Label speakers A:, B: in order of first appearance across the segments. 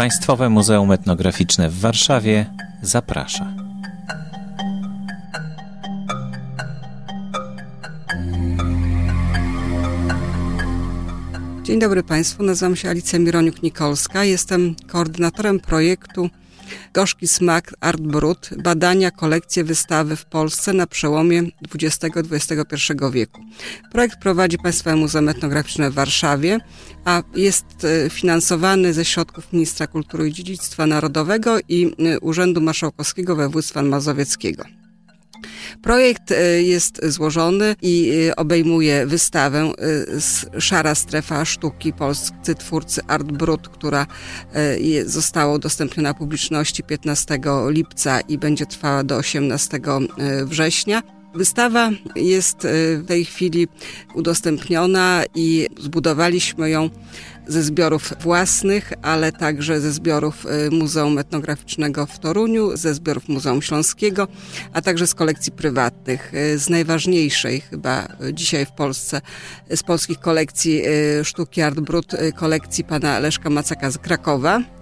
A: Państwowe Muzeum Etnograficzne w Warszawie zaprasza.
B: Dzień dobry Państwu, nazywam się Alicja Mironiuk-Nikolska. Jestem koordynatorem projektu Gorzki Smak Art Brut badania kolekcji wystawy w Polsce na przełomie XX-XXI wieku. Projekt prowadzi Państwowe Muzeum Etnograficzne w Warszawie, a jest e, finansowany ze środków Ministra Kultury i Dziedzictwa Narodowego i e, Urzędu Marszałkowskiego Województwa Mazowieckiego. Projekt e, jest złożony i e, obejmuje wystawę e, Szara Strefa Sztuki Polscy Twórcy Art Brut, która została udostępniona publiczności 15 lipca i będzie trwała do 18 września. Wystawa jest w tej chwili udostępniona i zbudowaliśmy ją ze zbiorów własnych, ale także ze zbiorów y, Muzeum Etnograficznego w Toruniu, ze zbiorów Muzeum Śląskiego, a także z kolekcji prywatnych. Y, z najważniejszej chyba dzisiaj w Polsce, z polskich kolekcji y, sztuki Art Brut, kolekcji pana Leszka Macaka z Krakowa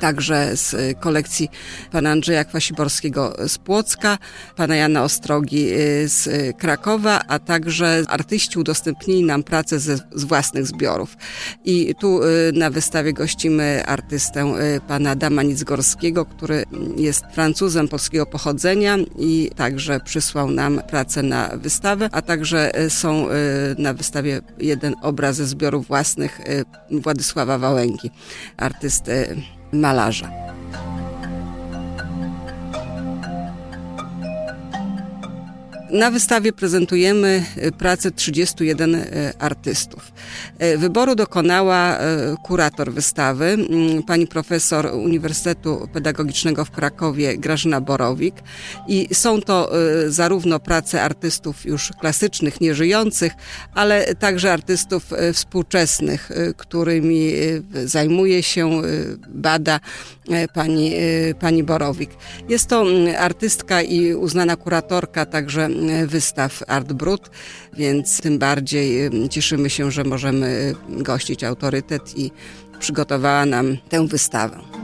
B: także z y, kolekcji pana Andrzeja Kwasiborskiego z Płocka, pana Jana Ostrogi y, z y, Krakowa, a także artyści udostępnili nam pracę ze, z własnych zbiorów. I tu na wystawie gościmy artystę pana Adama Nicgorskiego, który jest Francuzem polskiego pochodzenia i także przysłał nam pracę na wystawę, a także są na wystawie jeden obraz ze zbiorów własnych Władysława Wałęgi, artysty malarza. Na wystawie prezentujemy e, pracę 31 e, artystów. E, wyboru dokonała kurator wystawy, pani profesor Uniwersytetu Pedagogicznego w Krakowie Grażyna Borowik i są to zarówno prace artystów już klasycznych, nieżyjących, ale także artystów współczesnych, którymi zajmuje się, bada pani, pani Borowik. Jest to artystka i uznana kuratorka także wystaw Art Brut, więc tym bardziej cieszymy się, że możemy gościć autorytet i przygotowała nam tę wystawę.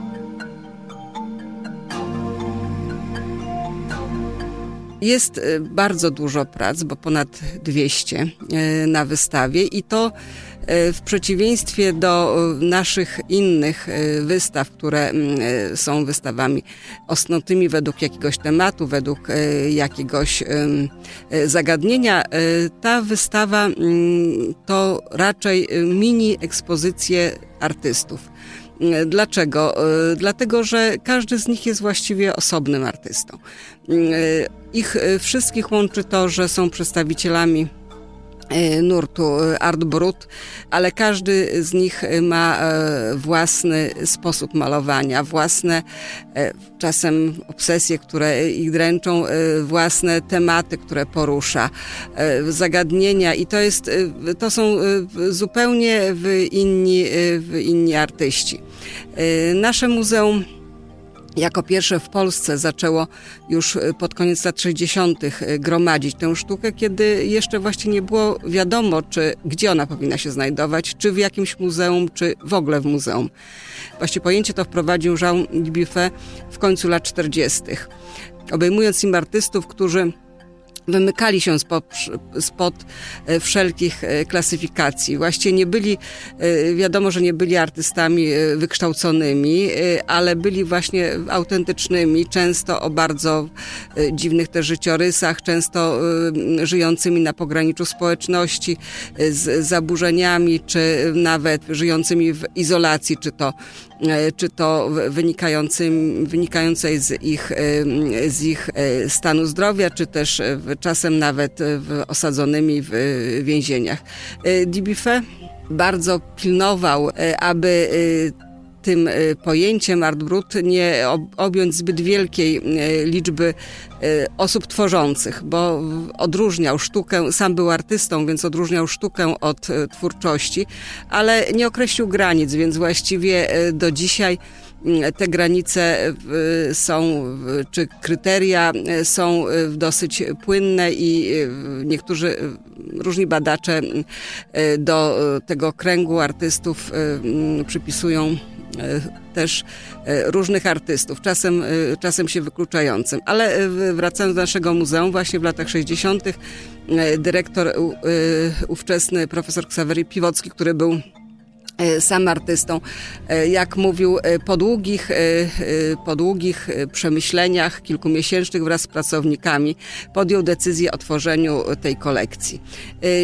B: Jest y, bardzo dużo prac, bo ponad 200 y, na wystawie i to y, w przeciwieństwie do naszych innych wystaw, które mm, są wystawami osnutymi według jakiegoś tematu, według jakiegoś zagadnienia, ta wystawa mm, to raczej mini ekspozycje artystów. Dlaczego? Dlatego, że każdy z nich jest właściwie osobnym artystą. Ich e, wszystkich łączy to, że są przedstawicielami e, nurtu e, Art Brut, ale każdy z nich ma własny sposób malowania, własne czasem obsesje, które ich dręczą, własne tematy, które porusza, zagadnienia i to jest, to są zupełnie inni, inni artyści. Nasze muzeum jako pierwsze w Polsce zaczęło już e, pod koniec lat 60. E, gromadzić tę sztukę, kiedy jeszcze właśnie nie było wiadomo, czy gdzie ona powinna się znajdować, czy w jakimś muzeum, czy w ogóle w muzeum. Właśnie pojęcie to wprowadził Jean Dubuffet w końcu lat 40., obejmując im artystów, którzy wymykali się spod, spod, e, wszelkich e, klasyfikacji. Właściwie nie byli, e, wiadomo, że nie byli artystami wykształconymi, ale byli właśnie autentycznymi, często o bardzo dziwnych też życiorysach, często żyjącymi na pograniczu społeczności, z zaburzeniami, czy nawet żyjącymi w izolacji, czy to czy to wynikającej z ich, z ich stanu zdrowia, czy też czasem nawet osadzonymi w więzieniach. Dibife bardzo pilnował, aby tym pojęciem art brut nie objąć zbyt wielkiej liczby osób tworzących, bo odróżniał sztukę, sam był artystą, więc odróżniał sztukę od twórczości, ale nie określił granic, więc właściwie do dzisiaj te granice są, czy kryteria są dosyć płynne i niektórzy różni badacze do tego kręgu artystów przypisują też różnych artystów, czasem, czasem się wykluczającym. Ale wracając do naszego muzeum, właśnie w latach 60. dyrektor ówczesny profesor Ksawery Piwocki, który był E, sam artystą. E, jak mówił, e, po długich, po długich przemyśleniach kilkumiesięcznych wraz z pracownikami podjął decyzję o tworzeniu tej kolekcji.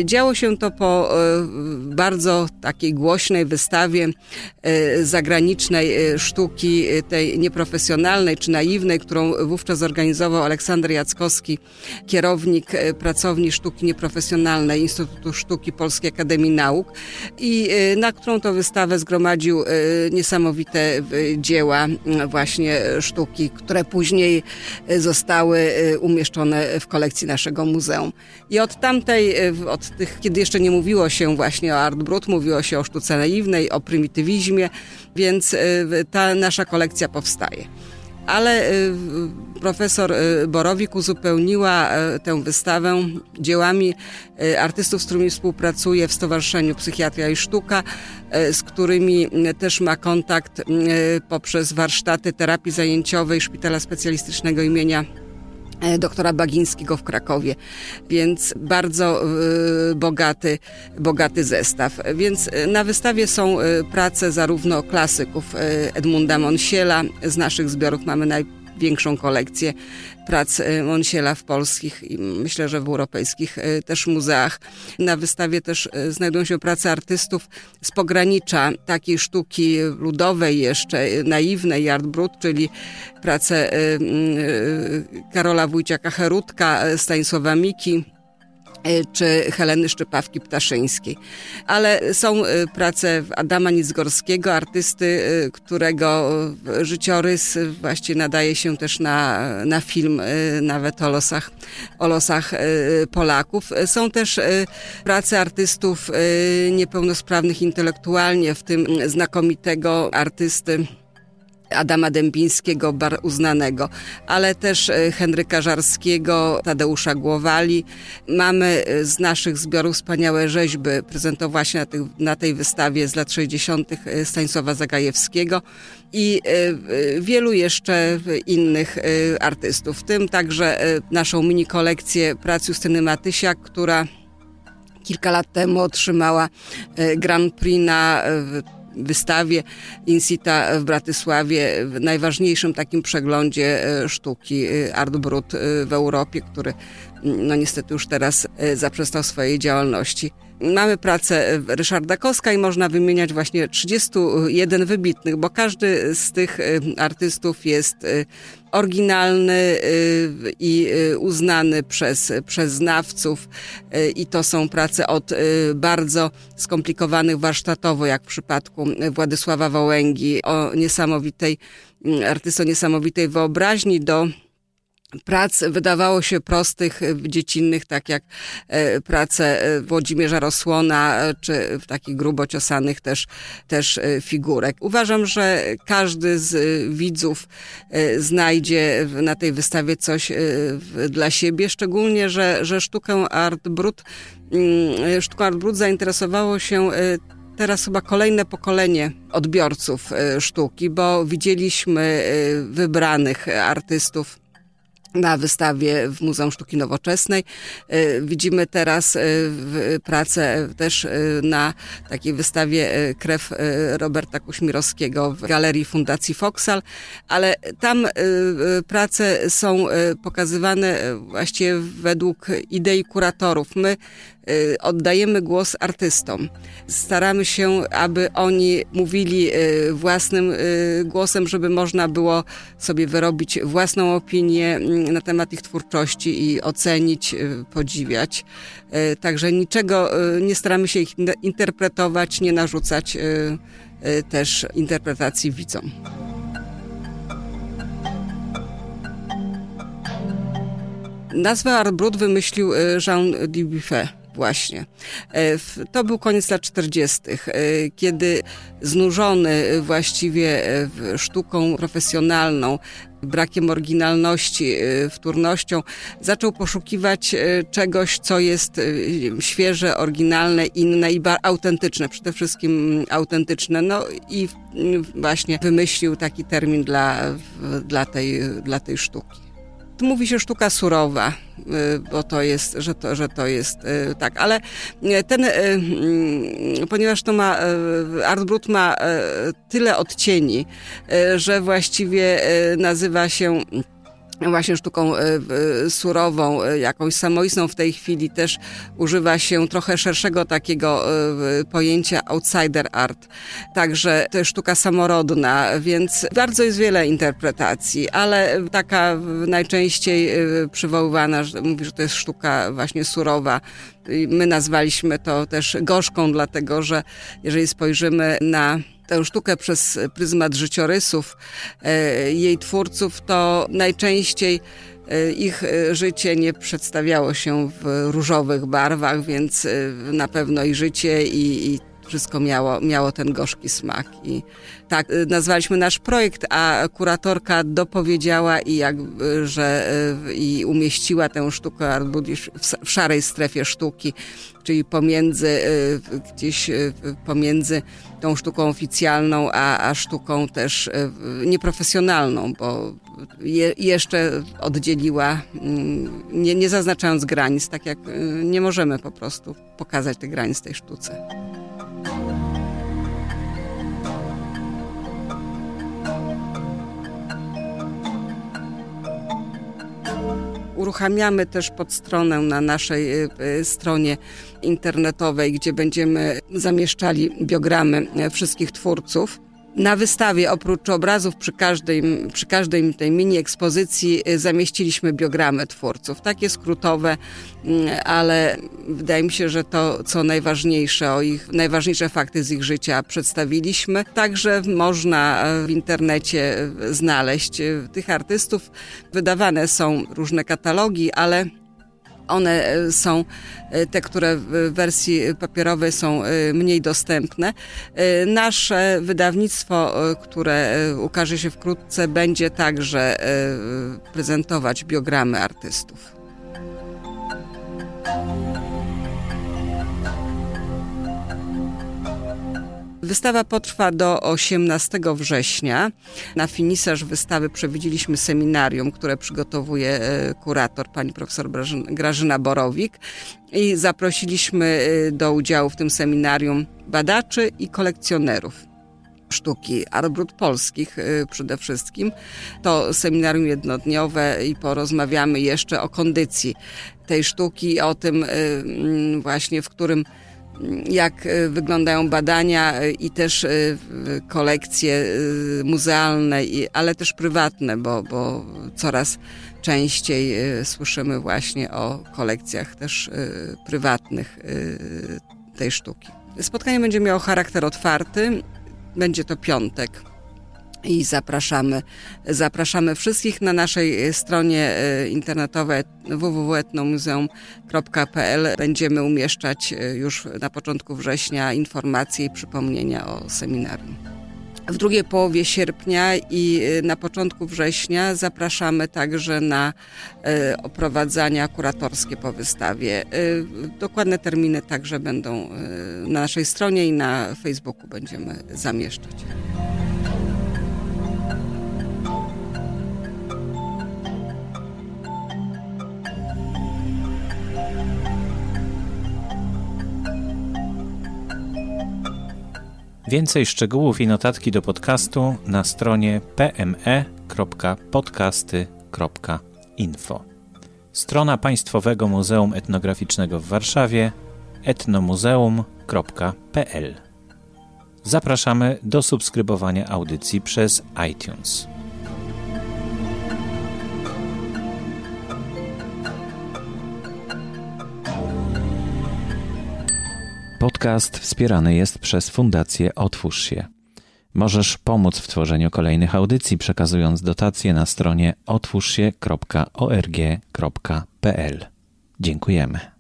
B: Działo się to po bardzo takiej głośnej wystawie zagranicznej sztuki, tej nieprofesjonalnej czy naiwnej, którą wówczas zorganizował Aleksander Jackowski, kierownik pracowni sztuki nieprofesjonalnej Instytutu Sztuki Polskiej Akademii Nauk i na którą to to wystawę zgromadził e, niesamowite e, dzieła właśnie sztuki, które później zostały umieszczone w kolekcji naszego muzeum. I od tamtej, od tych, kiedy jeszcze nie mówiło się właśnie o Art Brut, mówiło się o sztuce naiwnej, o prymitywizmie, więc ta nasza kolekcja powstaje ale y, profesor y, Borowik uzupełniła y, tę wystawę dziełami artystów, z którymi współpracuje w Stowarzyszeniu Psychiatria i Sztuka, z którymi też ma kontakt poprzez warsztaty terapii zajęciowej Szpitala Specjalistycznego imienia doktora Bagińskiego w Krakowie, więc bardzo e, bogaty, bogaty zestaw. Więc e, na wystawie są prace zarówno klasyków Edmunda Monsiela, z naszych zbiorów mamy naj większą kolekcję prac e, Monsiela w polskich i myślę, że w europejskich e, też muzeach. Na wystawie też e, znajdują się prace artystów z pogranicza takiej sztuki ludowej jeszcze, naiwnej, art brut, czyli prace Karola Wójciaka-Herutka, Stanisława Miki, czy Heleny Szczepawki-Ptaszyńskiej. Ale są e, prace Adama Nicgorskiego, artysty, e, którego życiorys właściwie nadaje się też na, na film, nawet o losach, o losach Polaków. Są też prace artystów niepełnosprawnych intelektualnie, w tym znakomitego artysty Adama Dębińskiego, bar uznanego, ale też e, Henryka Żarskiego, Tadeusza Głowali. Mamy e, z naszych zbiorów wspaniałe rzeźby prezentowane na, tych, na tej wystawie z lat 60. E, Stanisława Zagajewskiego i wielu jeszcze innych artystów, w tym także naszą mini kolekcję prac Justyny Matysiak, która kilka lat temu otrzymała Grand Prix na wystawie Insita w Bratysławie, w najważniejszym takim przeglądzie e, sztuki e, Art Brut e, w Europie, który no niestety już teraz zaprzestał swojej działalności. Mamy pracę Ryszarda Koska i można wymieniać właśnie 31 wybitnych, bo każdy z tych artystów jest oryginalny i uznany przez, przez znawców i to są prace od bardzo skomplikowanych warsztatowo, jak w przypadku Władysława Wołęgi, o niesamowitej, artysto niesamowitej wyobraźni do prac wydawało się prostych, dziecinnych, tak jak e, prace e, Włodzimierza Rosłona, e, czy w takich grubo ciosanych też, też figurek. Uważam, że każdy z widzów znajdzie na tej wystawie coś dla siebie, szczególnie, że, że sztukę Art Brut, mm, sztuką Art Brut zainteresowało się teraz chyba kolejne pokolenie odbiorców sztuki, bo widzieliśmy wybranych artystów na wystawie w Muzeum Sztuki Nowoczesnej. E, widzimy teraz e, pracę też e, na takiej wystawie Krew Roberta Kuśmirowskiego w Galerii Fundacji Foksal, ale tam prace są pokazywane właściwie według idei kuratorów. My oddajemy głos artystom. Staramy się, aby oni mówili y, własnym y, głosem, żeby można było sobie wyrobić własną opinię mm, na temat ich twórczości i ocenić, podziwiać. Także niczego nie staramy się ich interpretować, nie narzucać też interpretacji widzom. Nazwę Art Brut wymyślił Jean Dubuffet Właśnie. E, to był koniec lat 40., e, kiedy znużony właściwie e, sztuką profesjonalną brakiem oryginalności, wtórnością, zaczął poszukiwać czegoś, co jest świeże, oryginalne, inne i autentyczne, przede wszystkim autentyczne. No i właśnie wymyślił taki termin dla, dla, tej, dla tej sztuki. Mówi się sztuka surowa, y, bo to jest, że to, że to jest y, tak, ale y, ten, mm, ponieważ to ma, Art Brut ma tyle odcieni, że właściwie nazywa się właśnie sztuką e, surową, e, jakąś samoistną w tej chwili też używa się trochę szerszego takiego e, pojęcia outsider art. Także to jest sztuka samorodna, więc bardzo jest wiele interpretacji, ale taka najczęściej przywoływana, że mówi, że to jest sztuka właśnie surowa. My nazwaliśmy to też gorzką, dlatego że jeżeli spojrzymy na tę sztukę przez pryzmat życiorysów e, jej twórców, to najczęściej e, ich e, życie nie przedstawiało się w różowych barwach, więc na pewno i życie i, i wszystko miało, miało ten gorzki smak. I tak nazwaliśmy nasz projekt, a kuratorka dopowiedziała i jak, że i umieściła tę sztukę Art Buddhist w szarej strefie sztuki, czyli pomiędzy gdzieś pomiędzy tą sztuką oficjalną, a, a sztuką też nieprofesjonalną, bo je, jeszcze oddzieliła, mm, nie, nie zaznaczając granic, tak jak nie możemy po prostu pokazać tych granic tej sztuce. Uruchamiamy też podstronę na naszej y, y, stronie internetowej, gdzie będziemy zamieszczali biogramy wszystkich twórców. Na wystawie oprócz obrazów przy każdej, przy każdej tej mini ekspozycji y, zamieściliśmy biogramy twórców, takie skrótowe, mm, ale wydaje mi się, że to co najważniejsze, o ich, najważniejsze fakty z ich życia przedstawiliśmy. Także można e, w internecie e, znaleźć e, tych artystów. Wydawane są różne katalogi, ale one e, są, e, te, które w wersji papierowej są e, mniej dostępne. Nasze wydawnictwo, które ukaże się wkrótce, będzie także prezentować biogramy artystów. Wystawa potrwa do 18 września. Na finiserz wystawy przewidzieliśmy seminarium, które przygotowuje e, kurator, pani profesor Grażyna Borowik. I zaprosiliśmy e, do udziału w tym seminarium badaczy i kolekcjonerów sztuki Arbrut polskich e, przede wszystkim. To seminarium jednodniowe i porozmawiamy jeszcze o kondycji tej sztuki, o tym właśnie, w którym jak e, wyglądają badania e, i też e, kolekcje muzealne, ale też prywatne, bo, bo coraz częściej słyszymy właśnie o kolekcjach też prywatnych tej sztuki. Spotkanie będzie miało charakter otwarty. Będzie to piątek i zapraszamy, zapraszamy wszystkich na naszej stronie e, internetowej www.etnomuzeum.pl. Będziemy umieszczać e, już na początku września informacje i przypomnienia o seminarium. W drugiej połowie sierpnia i e, na początku września zapraszamy także na oprowadzania kuratorskie po wystawie. Dokładne terminy także będą na naszej stronie i na Facebooku będziemy zamieszczać.
A: Więcej szczegółów i notatki do podcastu na stronie pme.podcasty.info. Strona Państwowego Muzeum Etnograficznego w Warszawie etnomuzeum.pl. Zapraszamy do subskrybowania audycji przez iTunes. Podcast wspierany jest przez Fundację Otwórz się. Możesz pomóc w tworzeniu kolejnych audycji, przekazując dotacje na stronie otwórzsie.org.pl. Dziękujemy.